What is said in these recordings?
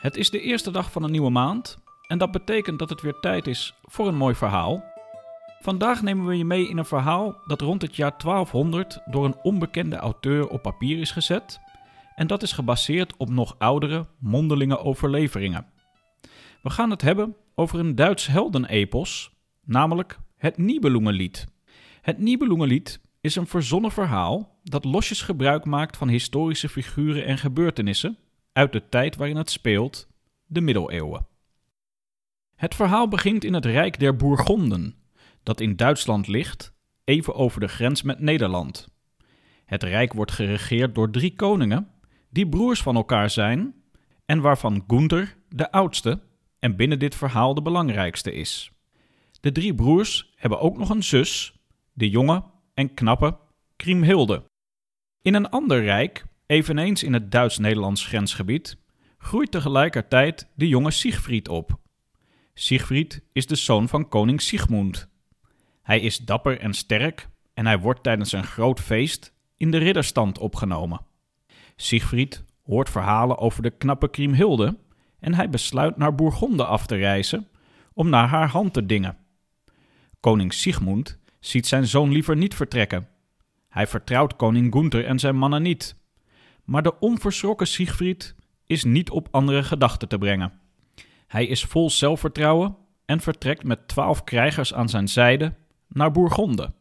Het is de eerste dag van een nieuwe maand en dat betekent dat het weer tijd is voor een mooi verhaal. Vandaag nemen we je mee in een verhaal dat rond het jaar 1200 door een onbekende auteur op papier is gezet en dat is gebaseerd op nog oudere mondelinge overleveringen. We gaan het hebben over een Duits heldenepos, namelijk het Nibelungenlied. Het Nibelungenlied is een verzonnen verhaal dat losjes gebruik maakt van historische figuren en gebeurtenissen uit de tijd waarin het speelt, de middeleeuwen. Het verhaal begint in het Rijk der Bourgonden, dat in Duitsland ligt, even over de grens met Nederland. Het rijk wordt geregeerd door drie koningen, die broers van elkaar zijn en waarvan Gunther de oudste en binnen dit verhaal de belangrijkste is. De drie broers hebben ook nog een zus, de jonge en knappe Kriemhilde. In een ander rijk, eveneens in het Duits-Nederlands grensgebied, groeit tegelijkertijd de jonge Siegfried op. Siegfried is de zoon van koning Sigmund. Hij is dapper en sterk en hij wordt tijdens een groot feest in de ridderstand opgenomen. Siegfried hoort verhalen over de knappe Kriemhilde en hij besluit naar Bourgonde af te reizen om naar haar hand te dingen. Koning Sigmund ziet zijn zoon liever niet vertrekken. Hij vertrouwt koning Gunther en zijn mannen niet. Maar de onverschrokken Siegfried is niet op andere gedachten te brengen. Hij is vol zelfvertrouwen en vertrekt met twaalf krijgers aan zijn zijde naar Bourgonde.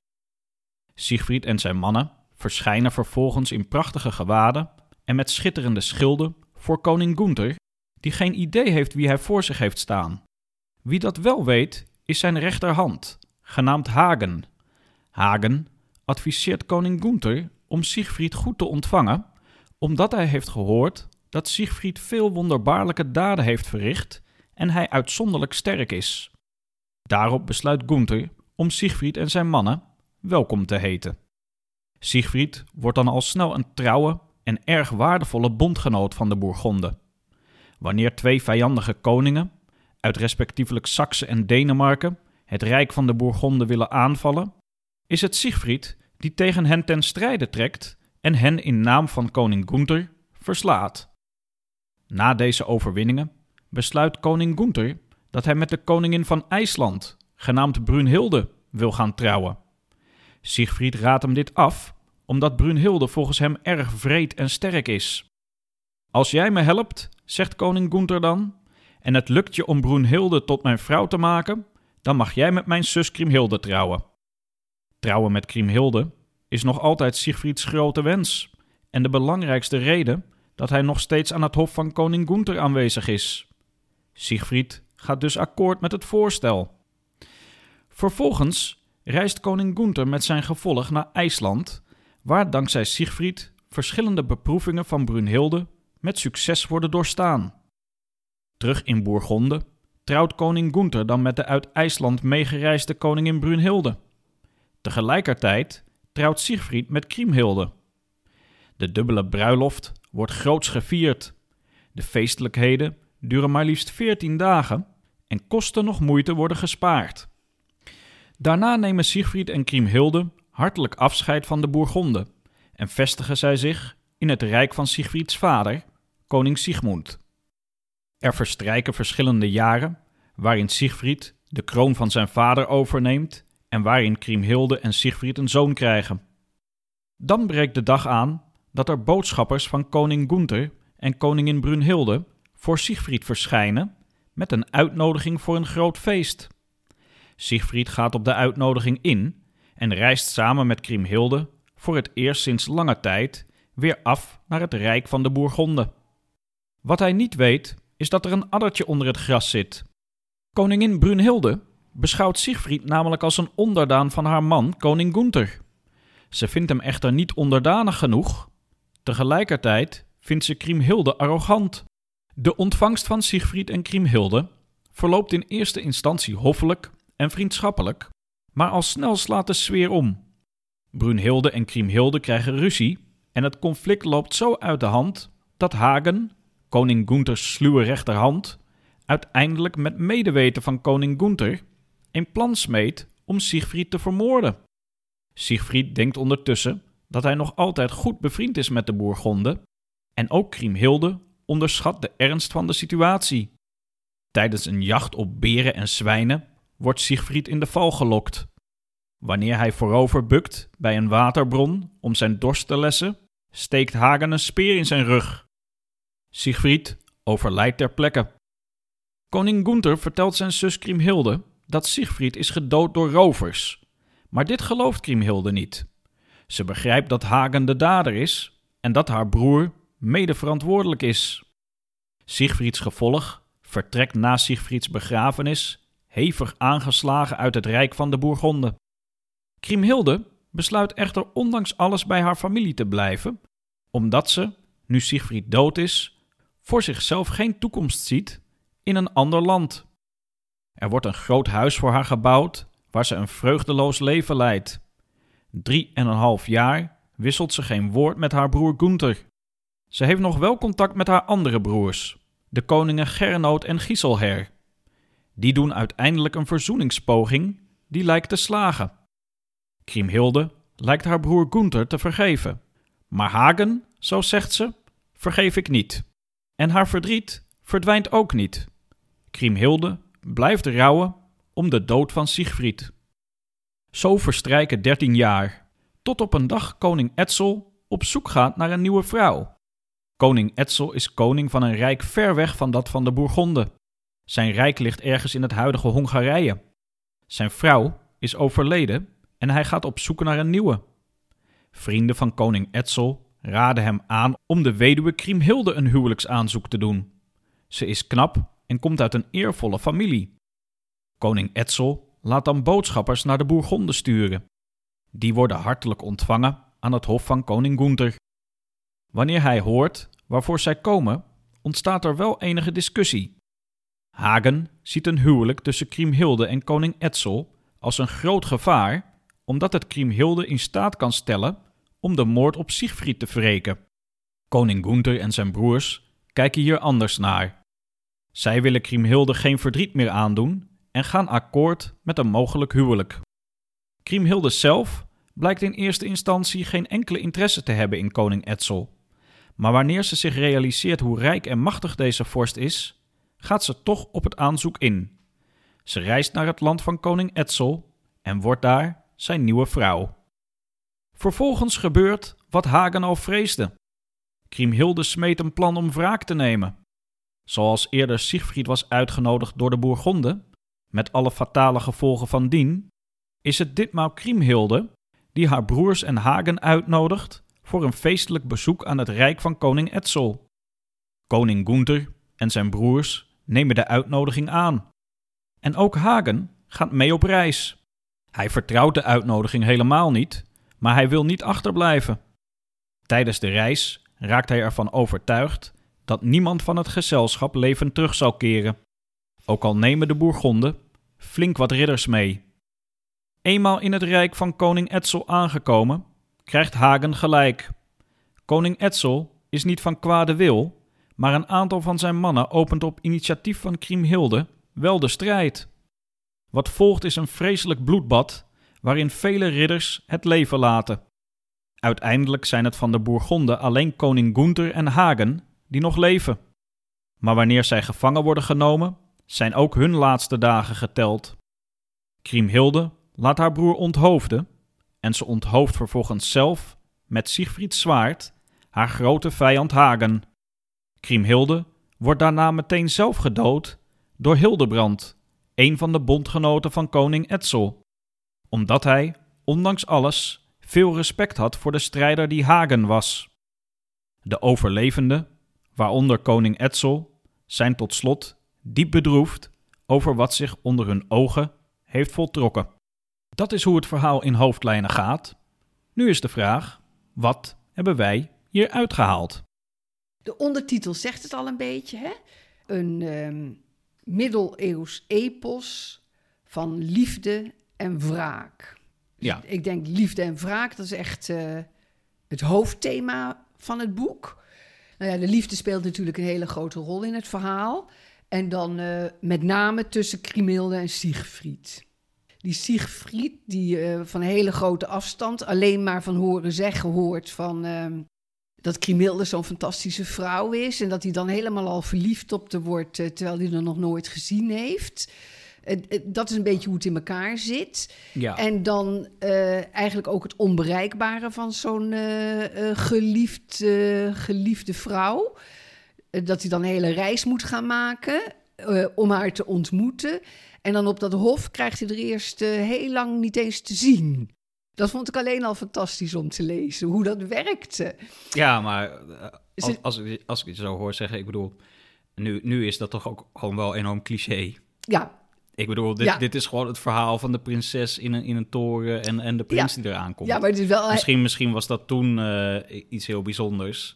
Siegfried en zijn mannen verschijnen vervolgens in prachtige gewaden en met schitterende schilden voor koning Gunther, die geen idee heeft wie hij voor zich heeft staan. Wie dat wel weet, is zijn rechterhand, genaamd Hagen. Hagen adviseert koning Gunther om Siegfried goed te ontvangen, omdat hij heeft gehoord dat Siegfried veel wonderbaarlijke daden heeft verricht en hij uitzonderlijk sterk is. Daarop besluit Gunther om Siegfried en zijn mannen welkom te heten. Siegfried wordt dan al snel een trouwe en erg waardevolle bondgenoot van de Bourgonden. Wanneer twee vijandige koningen, uit respectievelijk Saksen en Denemarken, het rijk van de Bourgonden willen aanvallen, is het Siegfried die tegen hen ten strijde trekt en hen in naam van koning Gunther verslaat. Na deze overwinningen besluit koning Gunther dat hij met de koningin van IJsland, genaamd Brunhilde, wil gaan trouwen. Siegfried raadt hem dit af, omdat Brunhilde volgens hem erg vreed en sterk is. Als jij me helpt, zegt koning Gunther dan, en het lukt je om Brunhilde tot mijn vrouw te maken, dan mag jij met mijn zus Kriemhilde trouwen. Trouwen met Kriemhilde is nog altijd Siegfrieds grote wens en de belangrijkste reden dat hij nog steeds aan het hof van koning Gunther aanwezig is. Siegfried gaat dus akkoord met het voorstel. Vervolgens reist koning Gunther met zijn gevolg naar IJsland, waar dankzij Siegfried verschillende beproevingen van Brunhilde met succes worden doorstaan. Terug in Bourgonde trouwt koning Gunther dan met de uit IJsland meegereisde koningin Brunhilde. Tegelijkertijd trouwt Siegfried met Kriemhilde. De dubbele bruiloft wordt groots gevierd. De feestelijkheden duren maar liefst veertien dagen en kosten nog moeite worden gespaard. Daarna nemen Siegfried en Kriemhilde hartelijk afscheid van de Bourgonden en vestigen zij zich in het rijk van Siegfrieds vader, koning Sigmund. Er verstrijken verschillende jaren waarin Siegfried de kroon van zijn vader overneemt en waarin Kriemhilde en Siegfried een zoon krijgen. Dan breekt de dag aan dat er boodschappers van koning Gunther en koningin Brunhilde voor Siegfried verschijnen met een uitnodiging voor een groot feest. Siegfried gaat op de uitnodiging in en reist samen met Kriemhilde voor het eerst sinds lange tijd weer af naar het rijk van de Bourgonden. Wat hij niet weet, is dat er een addertje onder het gras zit. Koningin Brunhilde beschouwt Siegfried namelijk als een onderdaan van haar man, koning Gunther. Ze vindt hem echter niet onderdanig genoeg. Tegelijkertijd vindt ze Kriemhilde arrogant. De ontvangst van Siegfried en Kriemhilde verloopt in eerste instantie hoffelijk en vriendschappelijk, maar al snel slaat de sfeer om. Brunhilde en Kriemhilde krijgen ruzie en het conflict loopt zo uit de hand dat Hagen, koning Gunther's sluwe rechterhand, uiteindelijk met medeweten van koning Gunther een plan smeet om Siegfried te vermoorden. Siegfried denkt ondertussen dat hij nog altijd goed bevriend is met de Bourgonden en ook Kriemhilde onderschat de ernst van de situatie. Tijdens een jacht op beren en zwijnen wordt Siegfried in de val gelokt. Wanneer hij voorover bukt bij een waterbron om zijn dorst te lessen, steekt Hagen een speer in zijn rug. Siegfried overlijdt ter plekke. Koning Gunther vertelt zijn zus Kriemhilde dat Siegfried is gedood door rovers. Maar dit gelooft Kriemhilde niet. Ze begrijpt dat Hagen de dader is en dat haar broer mede verantwoordelijk is. Siegfrieds gevolg vertrekt na Siegfrieds begrafenis hevig aangeslagen uit het rijk van de Bourgonden. Kriemhilde besluit echter ondanks alles bij haar familie te blijven, omdat ze, nu Siegfried dood is, voor zichzelf geen toekomst ziet in een ander land. Er wordt een groot huis voor haar gebouwd, waar ze een vreugdeloos leven leidt. Drie en een half jaar wisselt ze geen woord met haar broer Gunther. Ze heeft nog wel contact met haar andere broers, de koningen Gernot en Giselher. Die doen uiteindelijk een verzoeningspoging die lijkt te slagen. Kriemhilde lijkt haar broer Gunther te vergeven, maar Hagen, zo zegt ze, vergeef ik niet. En haar verdriet verdwijnt ook niet. Kriemhilde blijft rouwen om de dood van Siegfried. Zo verstrijken dertien jaar, tot op een dag koning Etzel op zoek gaat naar een nieuwe vrouw. Koning Etzel is koning van een rijk ver weg van dat van de Bourgonden. Zijn rijk ligt ergens in het huidige Hongarije. Zijn vrouw is overleden en hij gaat op zoek naar een nieuwe. Vrienden van koning Etzel raden hem aan om de weduwe Kriemhilde een huwelijksaanzoek te doen. Ze is knap en komt uit een eervolle familie. Koning Etzel laat dan boodschappers naar de Bourgonden sturen. Die worden hartelijk ontvangen aan het hof van koning Gunther. Wanneer hij hoort waarvoor zij komen, ontstaat er wel enige discussie. Hagen ziet een huwelijk tussen Kriemhilde en koning Etzel als een groot gevaar, omdat het Kriemhilde in staat kan stellen om de moord op Siegfried te wreken. Koning Gunther en zijn broers kijken hier anders naar. Zij willen Kriemhilde geen verdriet meer aandoen en gaan akkoord met een mogelijk huwelijk. Kriemhilde zelf blijkt in eerste instantie geen enkele interesse te hebben in koning Etzel. Maar wanneer ze zich realiseert hoe rijk en machtig deze vorst is, gaat ze toch op het aanzoek in. Ze reist naar het land van koning Etzel en wordt daar zijn nieuwe vrouw. Vervolgens gebeurt wat Hagen al vreesde. Kriemhilde smeet een plan om wraak te nemen. Zoals eerder Siegfried was uitgenodigd door de Bourgonden, met alle fatale gevolgen van dien, is het ditmaal Kriemhilde die haar broers en Hagen uitnodigt voor een feestelijk bezoek aan het rijk van koning Etzel. Koning Gunther en zijn broers nemen de uitnodiging aan. En ook Hagen gaat mee op reis. Hij vertrouwt de uitnodiging helemaal niet, maar hij wil niet achterblijven. Tijdens de reis raakt hij ervan overtuigd dat niemand van het gezelschap levend terug zal keren. Ook al nemen de Bourgonden flink wat ridders mee. Eenmaal in het rijk van koning Etzel aangekomen, krijgt Hagen gelijk. Koning Etzel is niet van kwade wil, maar een aantal van zijn mannen opent op initiatief van Kriemhilde wel de strijd. Wat volgt is een vreselijk bloedbad waarin vele ridders het leven laten. Uiteindelijk zijn het van de Bourgonden alleen koning Gunther en Hagen die nog leven. Maar wanneer zij gevangen worden genomen, zijn ook hun laatste dagen geteld. Kriemhilde laat haar broer onthoofden en ze onthoofdt vervolgens zelf met Siegfrieds zwaard haar grote vijand Hagen. Kriemhilde wordt daarna meteen zelf gedood door Hildebrand, een van de bondgenoten van koning Etzel, omdat hij, ondanks alles, veel respect had voor de strijder die Hagen was. De overlevenden, waaronder koning Etzel, zijn tot slot diep bedroefd over wat zich onder hun ogen heeft voltrokken. Dat is hoe het verhaal in hoofdlijnen gaat. Nu is de vraag: wat hebben wij hier uitgehaald? De ondertitel zegt het al een beetje, hè? Een um, middeleeuws epos van liefde en wraak. Dus Ja. Ik denk liefde en wraak, dat is echt eh, het hoofdthema van het boek. Nou ja, de liefde speelt natuurlijk een hele grote rol in het verhaal. En dan eh, met name tussen Kriemhilde en Siegfried. Die Siegfried, die eh, van hele grote afstand alleen maar van horen zeggen hoort van... ehm, dat Krimilde zo'n fantastische vrouw is en dat hij dan helemaal al verliefd op haar wordt, eh, terwijl hij er nog nooit gezien heeft. Dat is een beetje hoe het in elkaar zit. Ja. En dan eh, eigenlijk ook het onbereikbare van zo'n eh, eh, geliefd, geliefde vrouw. Dat hij dan een hele reis moet gaan maken om haar te ontmoeten. En dan op dat hof krijgt hij er eerst heel lang niet eens te zien. Dat vond ik alleen al fantastisch om te lezen, hoe dat werkte. Ja, maar als, als, ik, als ik het zo hoor zeggen, ik bedoel, nu, nu is dat toch ook gewoon wel enorm cliché. Ja, Ik bedoel, dit, Ja. dit is gewoon het verhaal van de prinses in een, in een toren en, en de prins die eraan komt. ja maar het is wel... misschien, misschien was dat toen eh, iets heel bijzonders.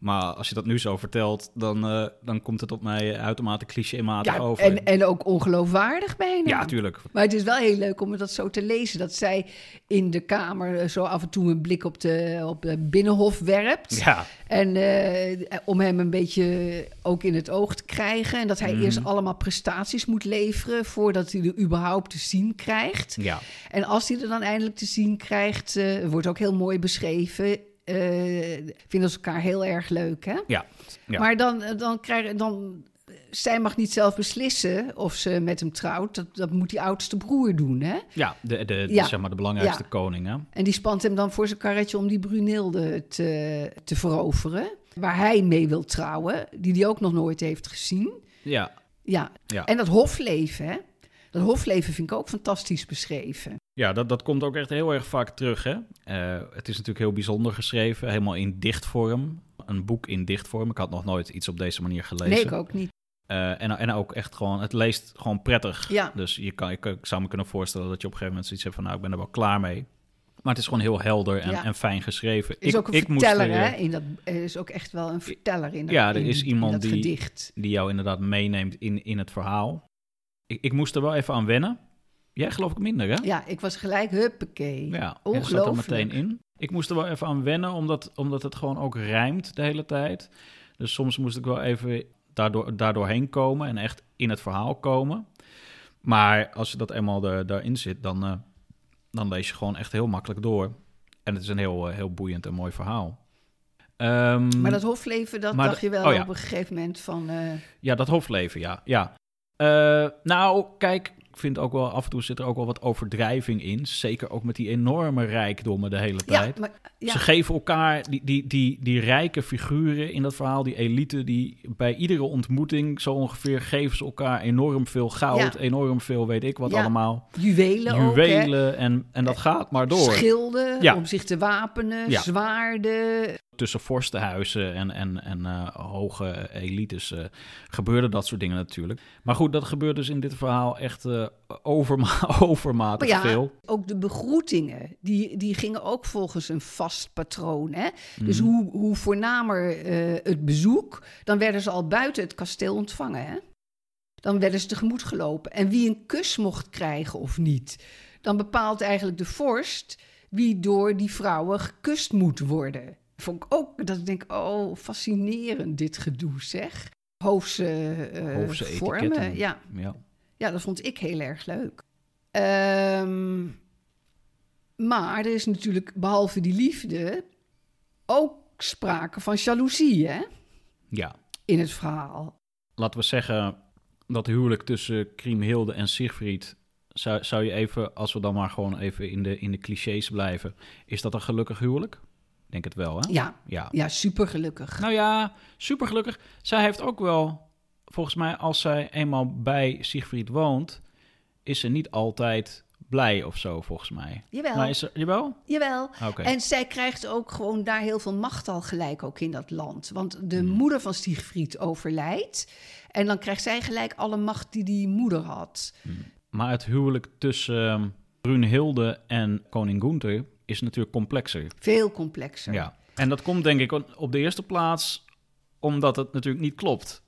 Maar als je dat nu zo vertelt, dan, eh, dan komt het op mij uitermate clichématig ja, over. en, en ook ongeloofwaardig bijna. ja, tuurlijk. Maar het is wel heel leuk om dat zo te lezen. Dat zij in de kamer eh, zo af en toe een blik op de, op de binnenhof werpt. Ja, En eh, om hem een beetje ook in het oog te krijgen. En dat hij Mhm. eerst allemaal prestaties moet leveren voordat hij er überhaupt te zien krijgt. ja. En als hij er dan eindelijk te zien krijgt, wordt ook heel mooi beschreven. Eh vinden ze elkaar heel erg leuk, hè? Ja, ja. Maar dan, dan krijgen dan. Zij mag niet zelf beslissen of ze met hem trouwt. Dat, dat moet die oudste broer doen, hè? ja, de, de, de- Ja. zeg maar de belangrijkste Ja. koning. Hè? En die spant hem dan voor zijn karretje om die Brunilde te, te veroveren. Waar hij mee wil trouwen, die hij ook nog nooit heeft gezien. Ja, Ja, ja. en dat hofleven, hè? Dat hofleven vind ik ook fantastisch beschreven. Ja, dat, dat komt ook echt heel erg vaak terug. Hè? Eh, het is natuurlijk heel bijzonder geschreven, helemaal in dichtvorm. Een boek in dichtvorm. Ik had nog nooit iets op deze manier gelezen. Nee, ik ook niet. Eh, en, en ook echt gewoon, het leest gewoon prettig. Ja. Dus je kan, ik, ik zou me kunnen voorstellen dat je op een gegeven moment zoiets hebt van, nou, ik ben er wel klaar mee. Maar het is gewoon heel helder en, Ja. en fijn geschreven. Is ik, ook een ik moest verteller, er, hè? eh, In dat, er is ook echt wel een verteller in dat, Ja, er in- is iemand die- gedicht. Die jou inderdaad meeneemt in, in het verhaal. Ik, ik moest er wel even aan wennen. Jij geloof ik minder, hè? Ja, ik was gelijk huppakee. Ja, het zat er Ongelooflijk. meteen in. Ik moest er wel even aan wennen, omdat, omdat het gewoon ook rijmt de hele tijd. Dus soms moest ik wel even daardoor, daardoorheen komen en echt in het verhaal komen. Maar als je dat eenmaal er, daarin zit, dan, eh, dan lees je gewoon echt heel makkelijk door. En het is een heel, eh, heel boeiend en mooi verhaal. Ehm, Maar dat hofleven, dat dacht je wel oh ja. op een gegeven moment van... eh, Ja, dat hoofdleven, ja. ja. Nou, kijk, vind ook wel af en toe zit er ook wel wat overdrijving in. Zeker ook met die enorme rijkdommen de hele ja, tijd. maar, ja, Ze geven elkaar, die, die, die, die rijke figuren in dat verhaal, die elite, die bij iedere ontmoeting zo ongeveer geven ze elkaar enorm veel goud, Ja. enorm veel weet ik wat allemaal. juwelen, ook? Juwelen en, en dat gaat maar door. Schilden Ja. om zich te wapenen, zwaarden. Tussen vorstenhuizen en, en, en eh, hoge elites eh, gebeurde dat soort dingen natuurlijk. Maar goed, dat gebeurt dus in dit verhaal echt eh, overma overmatig ja, veel. ook de begroetingen, die, die gingen ook volgens een vast patroon. Hè? Dus Mhm. hoe, hoe voornamer het bezoek, dan werden ze al buiten het kasteel ontvangen. Hè? Dan werden ze tegemoet gelopen. En wie een kus mocht krijgen of niet, dan bepaalt eigenlijk de vorst wie door die vrouwen gekust moet worden. Vond ik ook, dat ik denk, oh, fascinerend dit gedoe zeg. Hoofdse, eh, Hoofdse vormen. Ja. Ja, dat vond ik heel erg leuk. Ehm, maar er is natuurlijk, behalve die liefde, ook sprake van jaloezie hè, ja, in het verhaal. laten we zeggen dat huwelijk tussen Kriemhilde en Siegfried. Zou, zou je even, als we dan maar gewoon even in de, in de clichés blijven, is dat een gelukkig huwelijk? Denk het wel, hè? Ja, Ja. ja super gelukkig. Nou ja, super gelukkig. Zij heeft ook wel, volgens mij, als zij eenmaal bij Siegfried woont, is ze niet altijd blij of zo, volgens mij. Jawel, Maar is ze, jawel? jawel. Oké. En zij krijgt ook gewoon daar heel veel macht al gelijk ook in dat land. Want de Hmm. moeder van Siegfried overlijdt. En dan krijgt zij gelijk alle macht die die moeder had. Maar het huwelijk tussen ehm, Brunhilde en koning Gunther is natuurlijk complexer. Veel complexer. Ja. En dat komt denk ik op de eerste plaats omdat het natuurlijk niet klopt.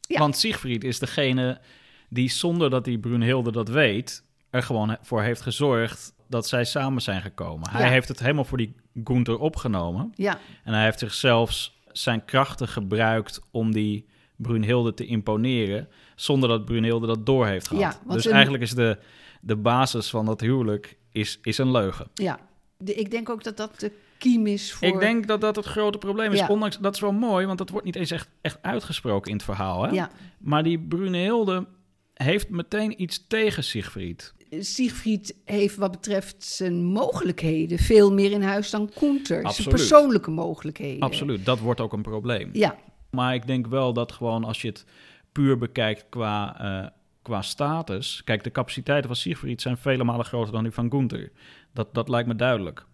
Ja. Want Siegfried is degene die zonder dat die Brunhilde dat weet, er gewoon voor heeft gezorgd dat zij samen zijn gekomen. Hij Ja. heeft het helemaal voor die Gunther opgenomen. Ja, En hij heeft zichzelf zijn krachten gebruikt om die Brunhilde te imponeren, zonder dat Brunhilde dat door heeft gehad. Ja, dus een- eigenlijk is de, de basis van dat huwelijk is, is een leugen. ja. De, ik denk ook dat dat de kiem is voor... Ik denk dat dat het grote probleem is. Ja. Ondanks, dat is wel mooi, want dat wordt niet eens echt, echt uitgesproken in het verhaal. Hè? Ja. Maar die Brunehilde heeft meteen iets tegen Siegfried. Siegfried heeft wat betreft zijn mogelijkheden veel meer in huis dan Koenter. Zijn Absoluut. persoonlijke mogelijkheden. Absoluut, dat wordt ook een probleem. Ja, Maar ik denk wel dat gewoon als je het puur bekijkt qua, eh, qua status... Kijk, de capaciteiten van Siegfried zijn vele malen groter dan die van Gunther. Dat, dat lijkt me duidelijk.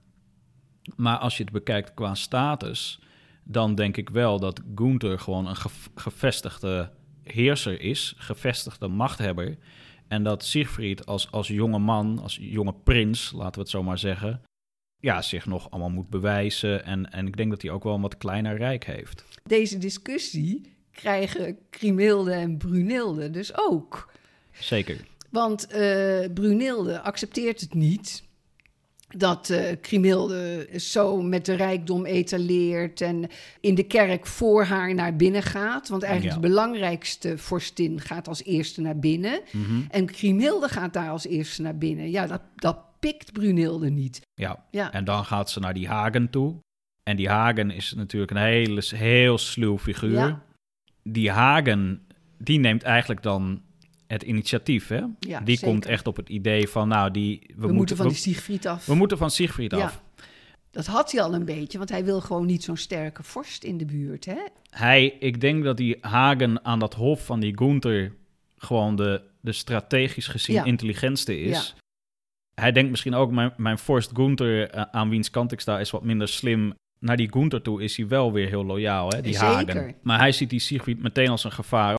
Maar als je het bekijkt qua status... dan denk ik wel dat Gunther gewoon een gev- gevestigde heerser is. Gevestigde machthebber. En dat Siegfried als, als jonge man, als jonge prins, laten we het zo maar zeggen... Ja, zich nog allemaal moet bewijzen. En, en ik denk dat hij ook wel een wat kleiner rijk heeft. deze discussie krijgen Krimilde en Brunilde dus ook. Zeker. Want eh Brunilde accepteert het niet dat Krimilde zo met de rijkdom etaleert en in de kerk voor haar naar binnen gaat. Want eigenlijk Ja. de belangrijkste vorstin gaat als eerste naar binnen. Mhm. En Krimilde gaat daar als eerste naar binnen. Ja, dat, dat pikt Brunilde niet. Ja. Ja, En dan gaat ze naar die Hagen toe. En die Hagen is natuurlijk een hele, heel sluw figuur. Ja. Die Hagen, die neemt eigenlijk dan het initiatief, hè? ja die zeker. komt echt op het idee van, nou, die, we, We, moeten van we, die Siegfried af. we moeten van Siegfried Ja. af. Dat had hij al een beetje, want hij wil gewoon niet zo'n sterke vorst in de buurt. Hè? Hij, ik denk dat die Hagen aan dat hof van die Gunther gewoon de, de strategisch gezien Ja. intelligentste is. Hij denkt misschien ook, mijn, mijn vorst Gunther, eh, aan wiens kant ik sta, is wat minder slim. Naar die Gunther toe is hij wel weer heel loyaal, hè, die Zeker. Hagen. Maar hij ziet die Siegfried meteen als een gevaar.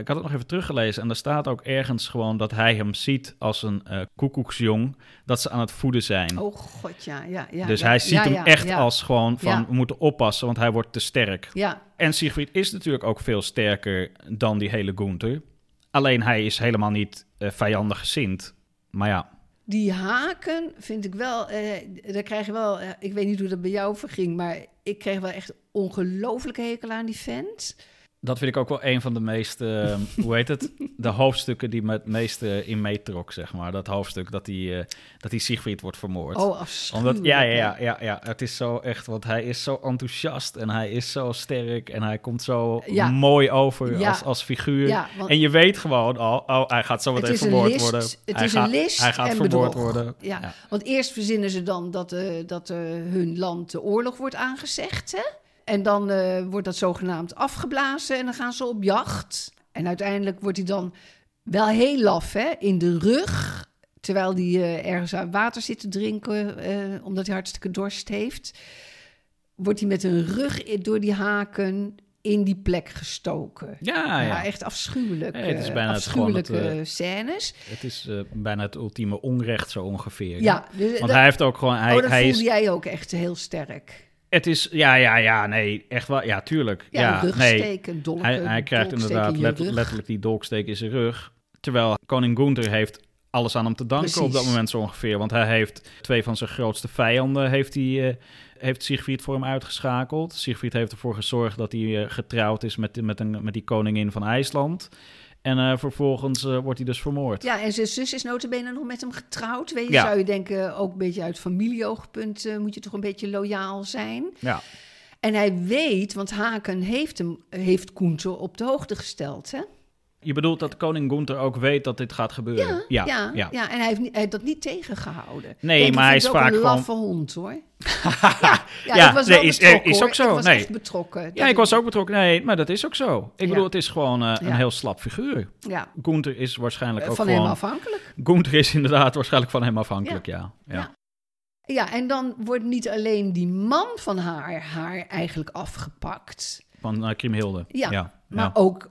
Ik had het nog even teruggelezen en er staat ook ergens gewoon dat hij hem ziet als een eh koekoeksjong, dat ze aan het voeden zijn. Oh god, ja. ja, ja dus ja, hij ziet ja, hem echt als gewoon van, we moeten oppassen, want hij wordt te sterk. Ja, En Siegfried is natuurlijk ook veel sterker dan die hele Gunther. Alleen hij is helemaal niet eh, vijandig gezind. Maar ja, die haken vind ik wel... eh daar krijg je wel... ik weet niet hoe dat bij jou verging, maar ik kreeg wel echt ongelooflijke hekel aan die vent. Dat vind ik ook wel een van de meest, eh, hoe heet het? De hoofdstukken die me het meeste in meetrok, zeg maar. Dat hoofdstuk dat die, eh, dat die Siegfried wordt vermoord. Oh, afschuwelijk. Omdat, ja, ja, ja, ja, ja, het is zo echt, want hij is zo enthousiast en hij is zo sterk en hij komt zo Ja. mooi over Ja. als, als figuur. Ja, want En je weet gewoon al, oh, hij gaat zo meteen vermoord list, worden. het hij is gaat, een list Hij gaat en vermoord bedrog. worden. Ja. Want eerst verzinnen ze dan dat, eh, dat eh, hun land de oorlog wordt aangezegd. Hè? En dan eh, wordt dat zogenaamd afgeblazen en dan gaan ze op jacht. En uiteindelijk wordt hij dan wel heel laf hè, in de rug. Terwijl hij eh, ergens aan water zit te drinken, eh, omdat hij hartstikke dorst heeft. Wordt hij met een rug door die haken in die plek gestoken. Ja, ja. Ja, echt afschuwelijk. Het is bijna het afschuwelijke het, scènes. Het is bijna het ultieme onrecht zo ongeveer. Ja, dus Want dat- hij heeft ook gewoon... Hij, oh, dat hij voelde is, jij ook echt heel sterk. Het is... Ja, ja, ja, nee. Echt wel. Ja, tuurlijk. Ja, Ja, nee. rugsteek, een dolk, Hij, hij krijgt inderdaad let- letterlijk die dolksteek in zijn rug. Terwijl koning Gunther heeft alles aan hem te danken op dat moment zo ongeveer. Want hij heeft twee van zijn grootste vijanden heeft, hij, eh, heeft Siegfried voor hem uitgeschakeld. Siegfried heeft ervoor gezorgd dat hij eh, getrouwd is met, met, een, met die koningin van IJsland. En eh, vervolgens eh, wordt hij dus vermoord. Ja, en zijn zus is notabene nog met hem getrouwd. Weet je, Ja. zou je denken, ook een beetje uit familieoogpunt eh, moet je toch een beetje loyaal zijn. Ja. En hij weet, want Haken heeft hem, heeft Koenter op de hoogte gesteld, hè? Je bedoelt dat koning Gunther ook weet dat dit gaat gebeuren? Ja, ja, ja. en hij heeft, niet, hij heeft dat niet tegengehouden. Nee, maar hij is ook vaak een gewoon- laffe hond, hoor. ja, Ja, was nee, is- is ook zo, Ik was nee. echt betrokken. Ja, ik was ook betrokken. Nee, maar dat is ook zo. Ik bedoel, het is gewoon eh, een heel slap figuur. Ja, Gunther is waarschijnlijk ook van gewoon... hem afhankelijk. Gunther is inderdaad waarschijnlijk van hem afhankelijk, ja. ja. Ja. Ja, en dan wordt niet alleen die man van haar, haar eigenlijk afgepakt, Van uh, Kriemhilde. Ja, ja. maar ja. ook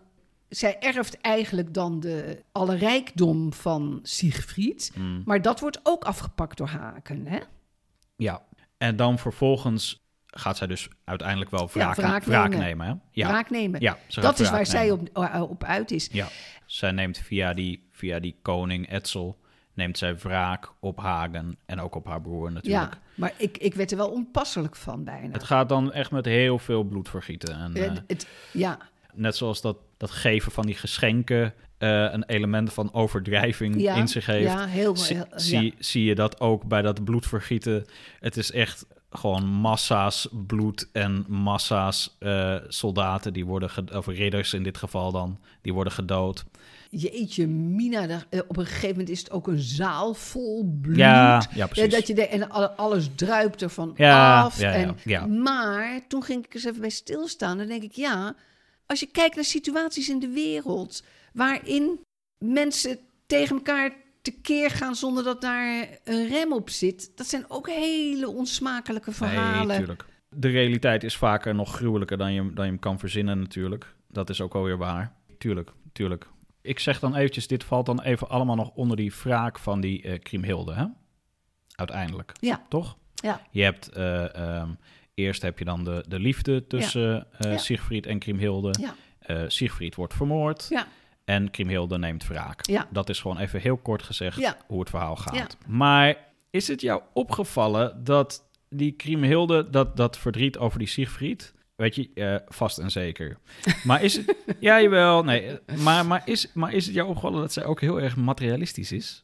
zij erft eigenlijk dan de alle rijkdom van Siegfried, Mm, maar dat wordt ook afgepakt door Haken, hè? ja. En dan vervolgens gaat zij dus uiteindelijk wel wraak, wraak wraak nemen. nemen. Hè? Ja. Wraak nemen. ja, dat is waar zij op, eh, op uit is. Ja, zij neemt via die, via die koning Etzel... neemt zij wraak op Hagen en ook op haar broer natuurlijk. Ja, maar ik, ik werd er wel onpasselijk van bijna. Het gaat dan echt met heel veel bloed vergieten. En, Eh, eh, het, ja, net zoals dat, dat geven van die geschenken... eh, een element van overdrijving ja, in zich heeft. Ja, heel, Zie, heel- ja. zie, zie je dat ook bij dat bloedvergieten. Het is echt gewoon massa's bloed en massa's eh, soldaten die worden, of ridders in dit geval dan, die worden gedood. Jeetje, Mina, daar- eh, op een gegeven moment is het ook een zaal vol bloed. Ja, ja, Ja, precies. dat je de, en al- alles druipt ervan Ja, af. ja, en, ja. Maar toen ging ik eens even bij stilstaan. Dan denk ik, ja, als je kijkt naar situaties in de wereld... waarin mensen tegen elkaar tekeer gaan zonder dat daar een rem op zit... dat zijn ook hele onsmakelijke verhalen. Nee, tuurlijk. De realiteit is vaker nog gruwelijker dan je, dan je hem kan verzinnen natuurlijk. Dat is ook alweer waar. Tuurlijk, tuurlijk. Ik zeg dan eventjes, dit valt dan even allemaal nog onder die wraak van die eh Kriemhilde, hè? Uiteindelijk. Ja. Toch? Ja. Je hebt, eh, ehm, eerst heb je dan de, de liefde tussen eh Ja. Siegfried en Kriemhilde. Ja. Eh, Siegfried wordt vermoord. Ja. En Kriemhilde neemt wraak. Ja. Dat is gewoon even heel kort gezegd Ja. hoe het verhaal gaat. Ja. Maar is het jou opgevallen dat die Kriemhilde, dat, dat verdriet over die Siegfried... Weet je, eh, vast en zeker. Maar is het... ja, jawel, nee. eh, Maar, maar, is, maar is het jou opgevallen dat zij ook heel erg materialistisch is?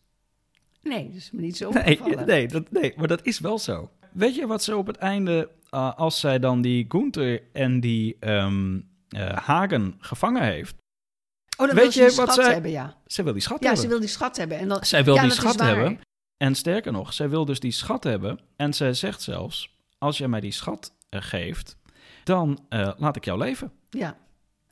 Nee, dat is me niet zo Nee, opgevallen. nee, dat, nee, maar dat is wel zo. Weet je wat ze op het einde, eh, als zij dan die Gunther en die ehm, eh, Hagen gevangen heeft... Oh, dan Weet wil ze je die wat schat zij- hebben, ja. Zij wil die schat Ja, hebben. ze wil die schat hebben. En dan, Zij wil ja, die schat hebben. En sterker nog, zij wil dus die schat hebben. En zij zegt zelfs, als jij mij die schat eh, geeft, dan laat ik jou leven. Ja,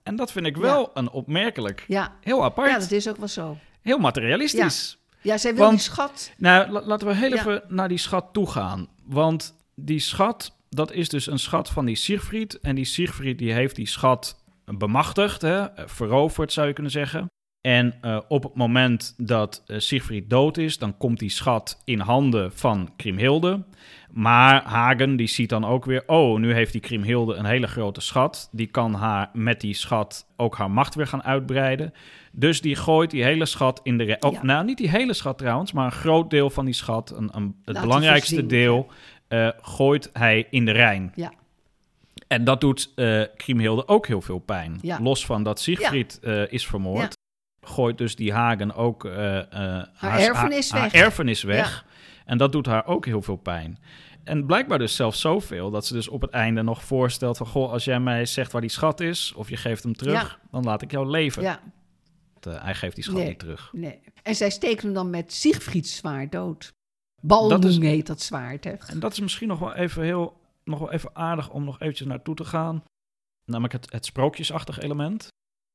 En dat vind ik wel een opmerkelijk, ja. heel apart, ja, dat is ook wel zo. heel materialistisch. Ja, zij wil Want- die schat. Nou, la- laten we heel Ja. even naar die schat toe gaan. Want die schat, dat is dus een schat van die Siegfried. En die Siegfried die heeft die schat bemachtigd, hè, veroverd zou je kunnen zeggen. En eh, op het moment dat eh, Siegfried dood is, dan komt die schat in handen van Kriemhilde. Maar Hagen die ziet dan ook weer, oh, nu heeft die Kriemhilde een hele grote schat. Die kan haar met die schat ook haar macht weer gaan uitbreiden. Dus die gooit die hele schat in de... re- Oh, Ja. Nou, niet die hele schat trouwens, maar een groot deel van die schat, een, een, het belangrijkste deel, eh, gooit hij in de Rijn. Ja. En dat doet eh Kriemhilde ook heel veel pijn. Ja. Los van dat Siegfried eh, is vermoord, gooit dus die Hagen ook eh, eh, haar, erfenis haar- haar weg. erfenis weg. En dat doet haar ook heel veel pijn. En blijkbaar dus zelfs zoveel dat ze dus op het einde nog voorstelt van... Goh, als jij mij zegt waar die schat is of je geeft hem terug, dan laat ik jou leven. Ja, Eh, hij geeft die schat Nee. niet terug. nee. En zij steekt hem dan met Siegfrieds zwaard dood. Is- heet dat zwaard, hè? En dat is misschien nog wel even heel, nog wel even aardig om nog eventjes naartoe te gaan. Namelijk het, het sprookjesachtig element.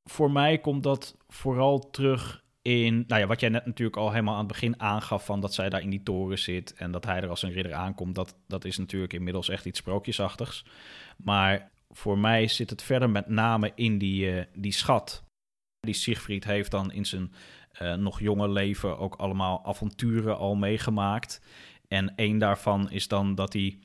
Voor mij komt dat vooral terug in, nou ja, wat jij net natuurlijk al helemaal aan het begin aangaf van dat zij daar in die toren zit en dat hij er als een ridder aankomt. Dat, dat is natuurlijk inmiddels echt iets sprookjesachtigs. Maar voor mij zit het verder met name in die, eh, die schat. Die Siegfried heeft dan in zijn eh, nog jonge leven ook allemaal avonturen al meegemaakt. En één daarvan is dan dat hij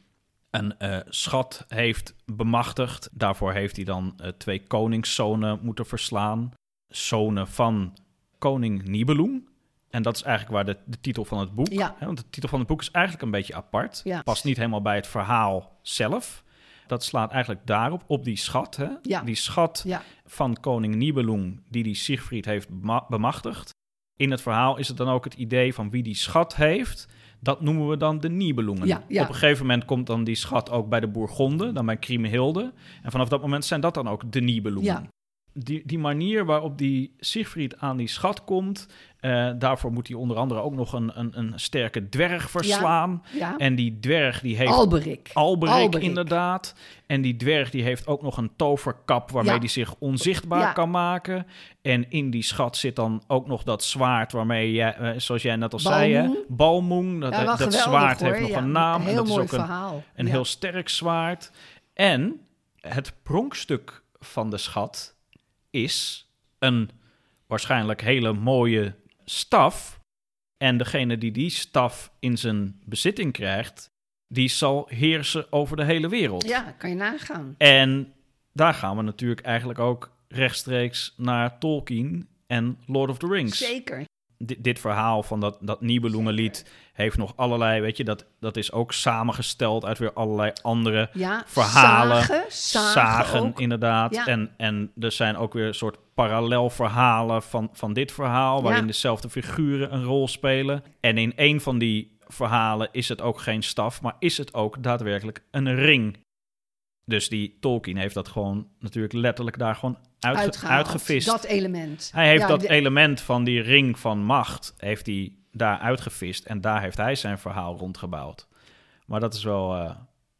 een eh, schat heeft bemachtigd. Daarvoor heeft hij dan eh, twee koningszonen moeten verslaan. Zonen van koning Nibelung. En dat is eigenlijk waar de, de titel van het boek... Ja. Hè, want de titel van het boek is eigenlijk een beetje apart. Ja. Past niet helemaal bij het verhaal zelf. Dat slaat eigenlijk daarop, op die schat. Hè? Ja. Die schat Ja, van koning Nibelung, die die Siegfried heeft bema- bemachtigd. In het verhaal is het dan ook het idee van wie die schat heeft. Dat noemen we dan de Nibelungen. Ja, ja. Op een gegeven moment komt dan die schat ook bij de Bourgonden, dan bij Kriemhilde. En vanaf dat moment zijn dat dan ook de Nibelungen. Ja. Die, die manier waarop die Siegfried aan die schat komt, eh, daarvoor moet hij onder andere ook nog een, een, een sterke dwerg verslaan. ja. En die dwerg die heeft Alberik. Alberik, Alberik. inderdaad. En die dwerg die heeft ook nog een toverkap waarmee Ja. hij zich onzichtbaar kan maken. En in die schat zit dan ook nog dat zwaard waarmee, jij, eh, zoals jij net al zei, hè, Balmoen. Dat, geweldig, zwaard hoor. heeft nog een naam. Een en dat is ook een, verhaal. een heel sterk zwaard. En het pronkstuk van de schat is een waarschijnlijk hele mooie staf. En degene die die staf in zijn bezitting krijgt, die zal heersen over de hele wereld. Ja, kan je nagaan. En daar gaan we natuurlijk eigenlijk ook rechtstreeks naar Tolkien en Lord of the Rings. Zeker. Di- dit verhaal van dat, dat Nibelungenlied heeft nog allerlei, weet je, dat, dat is ook samengesteld uit weer allerlei andere Ja, Verhalen, Zagen, zagen, zagen, ook. inderdaad. Ja. En, en er zijn ook weer een soort parallelverhalen van, van dit verhaal, waarin Ja. dezelfde figuren een rol spelen. En in een van die verhalen is het ook geen staf, maar is het ook daadwerkelijk een ring. Dus die Tolkien heeft dat gewoon natuurlijk letterlijk daar gewoon uitge Uitgehaald. uitgevist. Dat element. Hij heeft Ja, dat de- element van die ring van macht, heeft hij daar uitgevist. En daar heeft hij zijn verhaal rondgebouwd. Maar dat is wel, eh,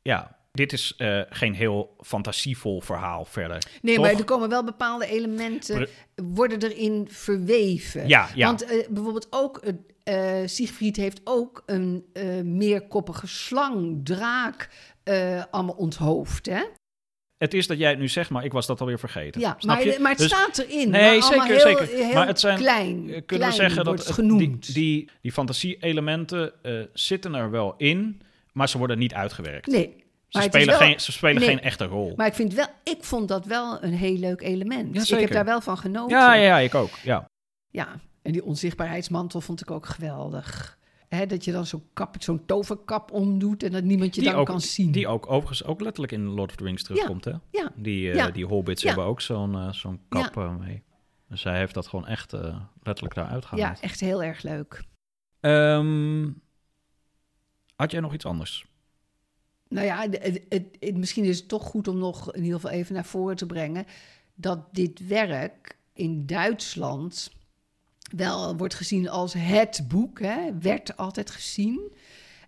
ja, dit is eh, geen heel fantasievol verhaal verder. Nee, Toch? maar er komen wel bepaalde elementen, worden erin verweven. Ja, ja. Want eh, bijvoorbeeld ook, eh, Siegfried heeft ook een meerkoppige slang, draak, allemaal onthoofd, hè? Het is dat jij het nu zegt, maar ik was dat alweer vergeten. Ja, Snap maar, je? maar het Dus- staat erin. Nee, zeker, heel, zeker. Heel Maar het zijn- klein, kunnen klein we zeggen dat het- genoemd. die, die, die fantasie-elementen eh, zitten er wel in, maar ze worden niet uitgewerkt. nee, ze spelen, wel- geen, ze spelen Nee. geen echte rol. maar ik, vind wel, ik vond dat wel een heel leuk element. Ja, ik heb daar wel van genoten. ja, ja, ja, ik ook. Ja. Ja, en die onzichtbaarheidsmantel vond ik ook geweldig. Hè, dat je dan zo'n kap, zo'n toverkap omdoet en dat niemand je Die dan ook- kan zien. Die ook overigens ook letterlijk in Lord of the Rings terugkomt, hè? ja, Die, eh, Ja. die hobbits Ja. hebben ook zo'n eh, zo'n kap eh, mee. Dus hij heeft dat gewoon echt letterlijk daar ja, uitgehaald. echt heel erg leuk. Ehm, had jij nog iets anders? Nou ja, het- het- misschien is het toch goed om nog in ieder geval even naar voren te brengen dat dit werk in Duitsland wel wordt gezien als het boek, hè, werd altijd gezien.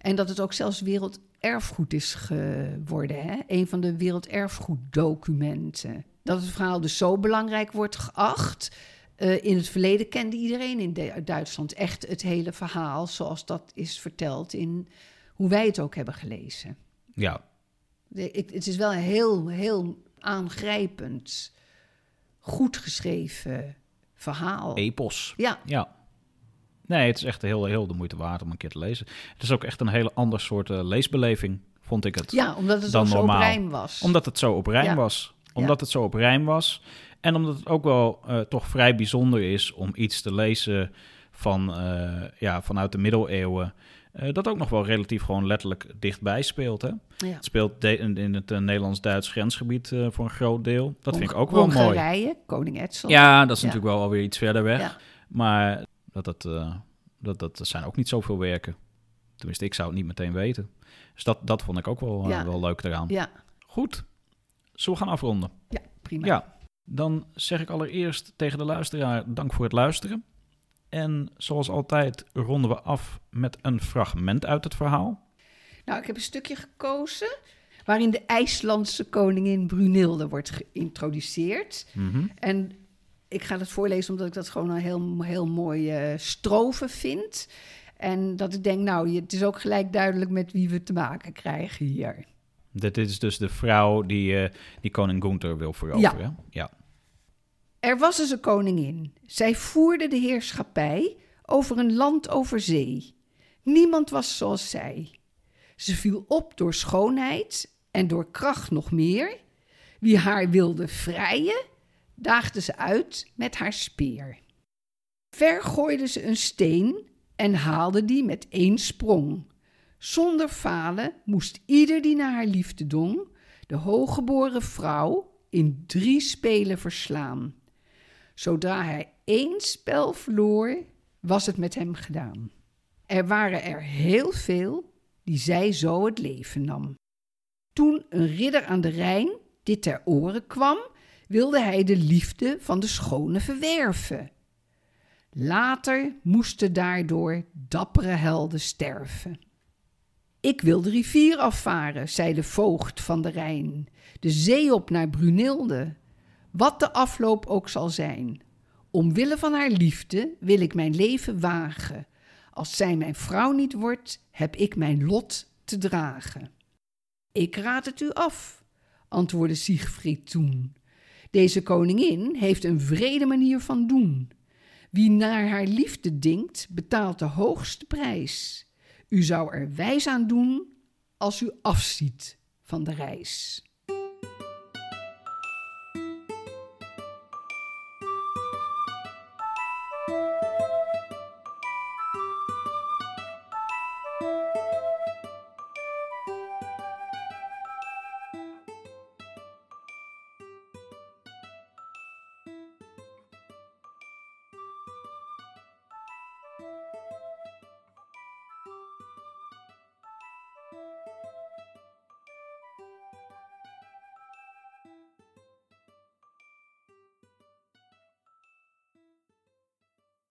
En dat het ook zelfs werelderfgoed is geworden, hè? een van de werelderfgoeddocumenten. Dat het verhaal dus zo belangrijk wordt geacht. Eh, in het verleden kende iedereen in de- Duitsland echt het hele verhaal zoals dat is verteld in hoe wij het ook hebben gelezen. Ja, De- ik- het is wel een heel, heel aangrijpend, goed geschreven verhaal. epos. Ja, Ja. Nee, het is echt heel, heel de moeite waard om een keer te lezen. Het is ook echt een hele ander soort eh, leesbeleving, vond ik het. ja, omdat het Dan zo op rijm was. Omdat het zo op rijm Ja. was. Omdat het zo op rijm was. En omdat het ook wel eh, toch vrij bijzonder is om iets te lezen van, eh, ja, vanuit de middeleeuwen. Eh, dat ook nog wel relatief gewoon letterlijk dichtbij speelt. Hè? Ja. Het speelt in, het eh, Nederlands-Duits grensgebied eh, voor een groot deel. Dat vind ik ook wel mooi. Hongarije, koning Edsel. Ja, dat is Ja. natuurlijk wel alweer iets verder weg. Ja. Maar dat, dat, dat, dat zijn ook niet zoveel werken. Tenminste, ik zou het niet meteen weten. Dus dat, dat vond ik ook wel, wel leuk eraan. ja, Goed, zullen we gaan afronden? ja, prima. Ja, dan zeg ik allereerst tegen de luisteraar dank voor het luisteren. En zoals altijd ronden we af met een fragment uit het verhaal. Nou, ik heb een stukje gekozen waarin de IJslandse koningin Brunilde wordt geïntroduceerd. Mhm. En ik ga dat voorlezen omdat ik dat gewoon een heel, heel mooi eh strofe vind. En dat ik denk, nou, het is ook gelijk duidelijk met wie we te maken krijgen hier. Dit is dus de vrouw die, eh, die koning Gunther wil veroveren. Ja. ja. Er was eens een koningin. Zij voerde de heerschappij over een land over zee. Niemand was zoals zij. Ze viel op door schoonheid en door kracht nog meer. Wie haar wilde vrijen, daagde ze uit met haar speer. Ver gooide ze een steen en haalde die met één sprong. Zonder falen moest ieder die naar haar liefde dong, de hooggeboren vrouw in drie spelen verslaan. Zodra hij één spel verloor, was het met hem gedaan. Er waren er heel veel die zij zo het leven nam. Toen een ridder aan de Rijn dit ter oren kwam, wilde hij de liefde van de schone verwerven. Later moesten daardoor dappere helden sterven. Ik wil de rivier afvaren, zei de voogd van de Rijn, de zee op naar Brunilde. Wat de afloop ook zal zijn. Omwille van haar liefde wil ik mijn leven wagen. Als zij mijn vrouw niet wordt, heb ik mijn lot te dragen. Ik raad het u af, antwoordde Siegfried toen. Deze koningin heeft een vrede manier van doen. Wie naar haar liefde dinkt, betaalt de hoogste prijs. U zou er wijs aan doen als u afziet van de reis.